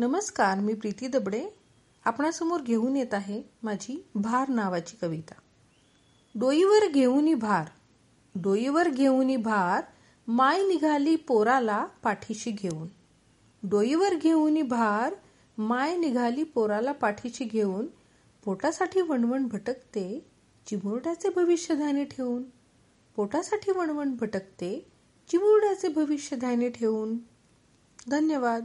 नमस्कार मी प्रीती दबडे. आपणासमोर घेऊन येत आहे माझी भार नावाची कविता. डोईवर घेऊनी भार डोईवर घेऊनी भार माय निघाली पोराला पाठीशी घेऊन. डोईवर घेऊनी भार माय निघाली पोराला पाठीशी घेऊन. पोटासाठी वणवण भटकते चिमुरड्याचे भविष्य ध्याने ठेवून पोटासाठी वणवण भटकते चिमुरड्याचे भविष्य ध्याने ठेवून धन्यवाद.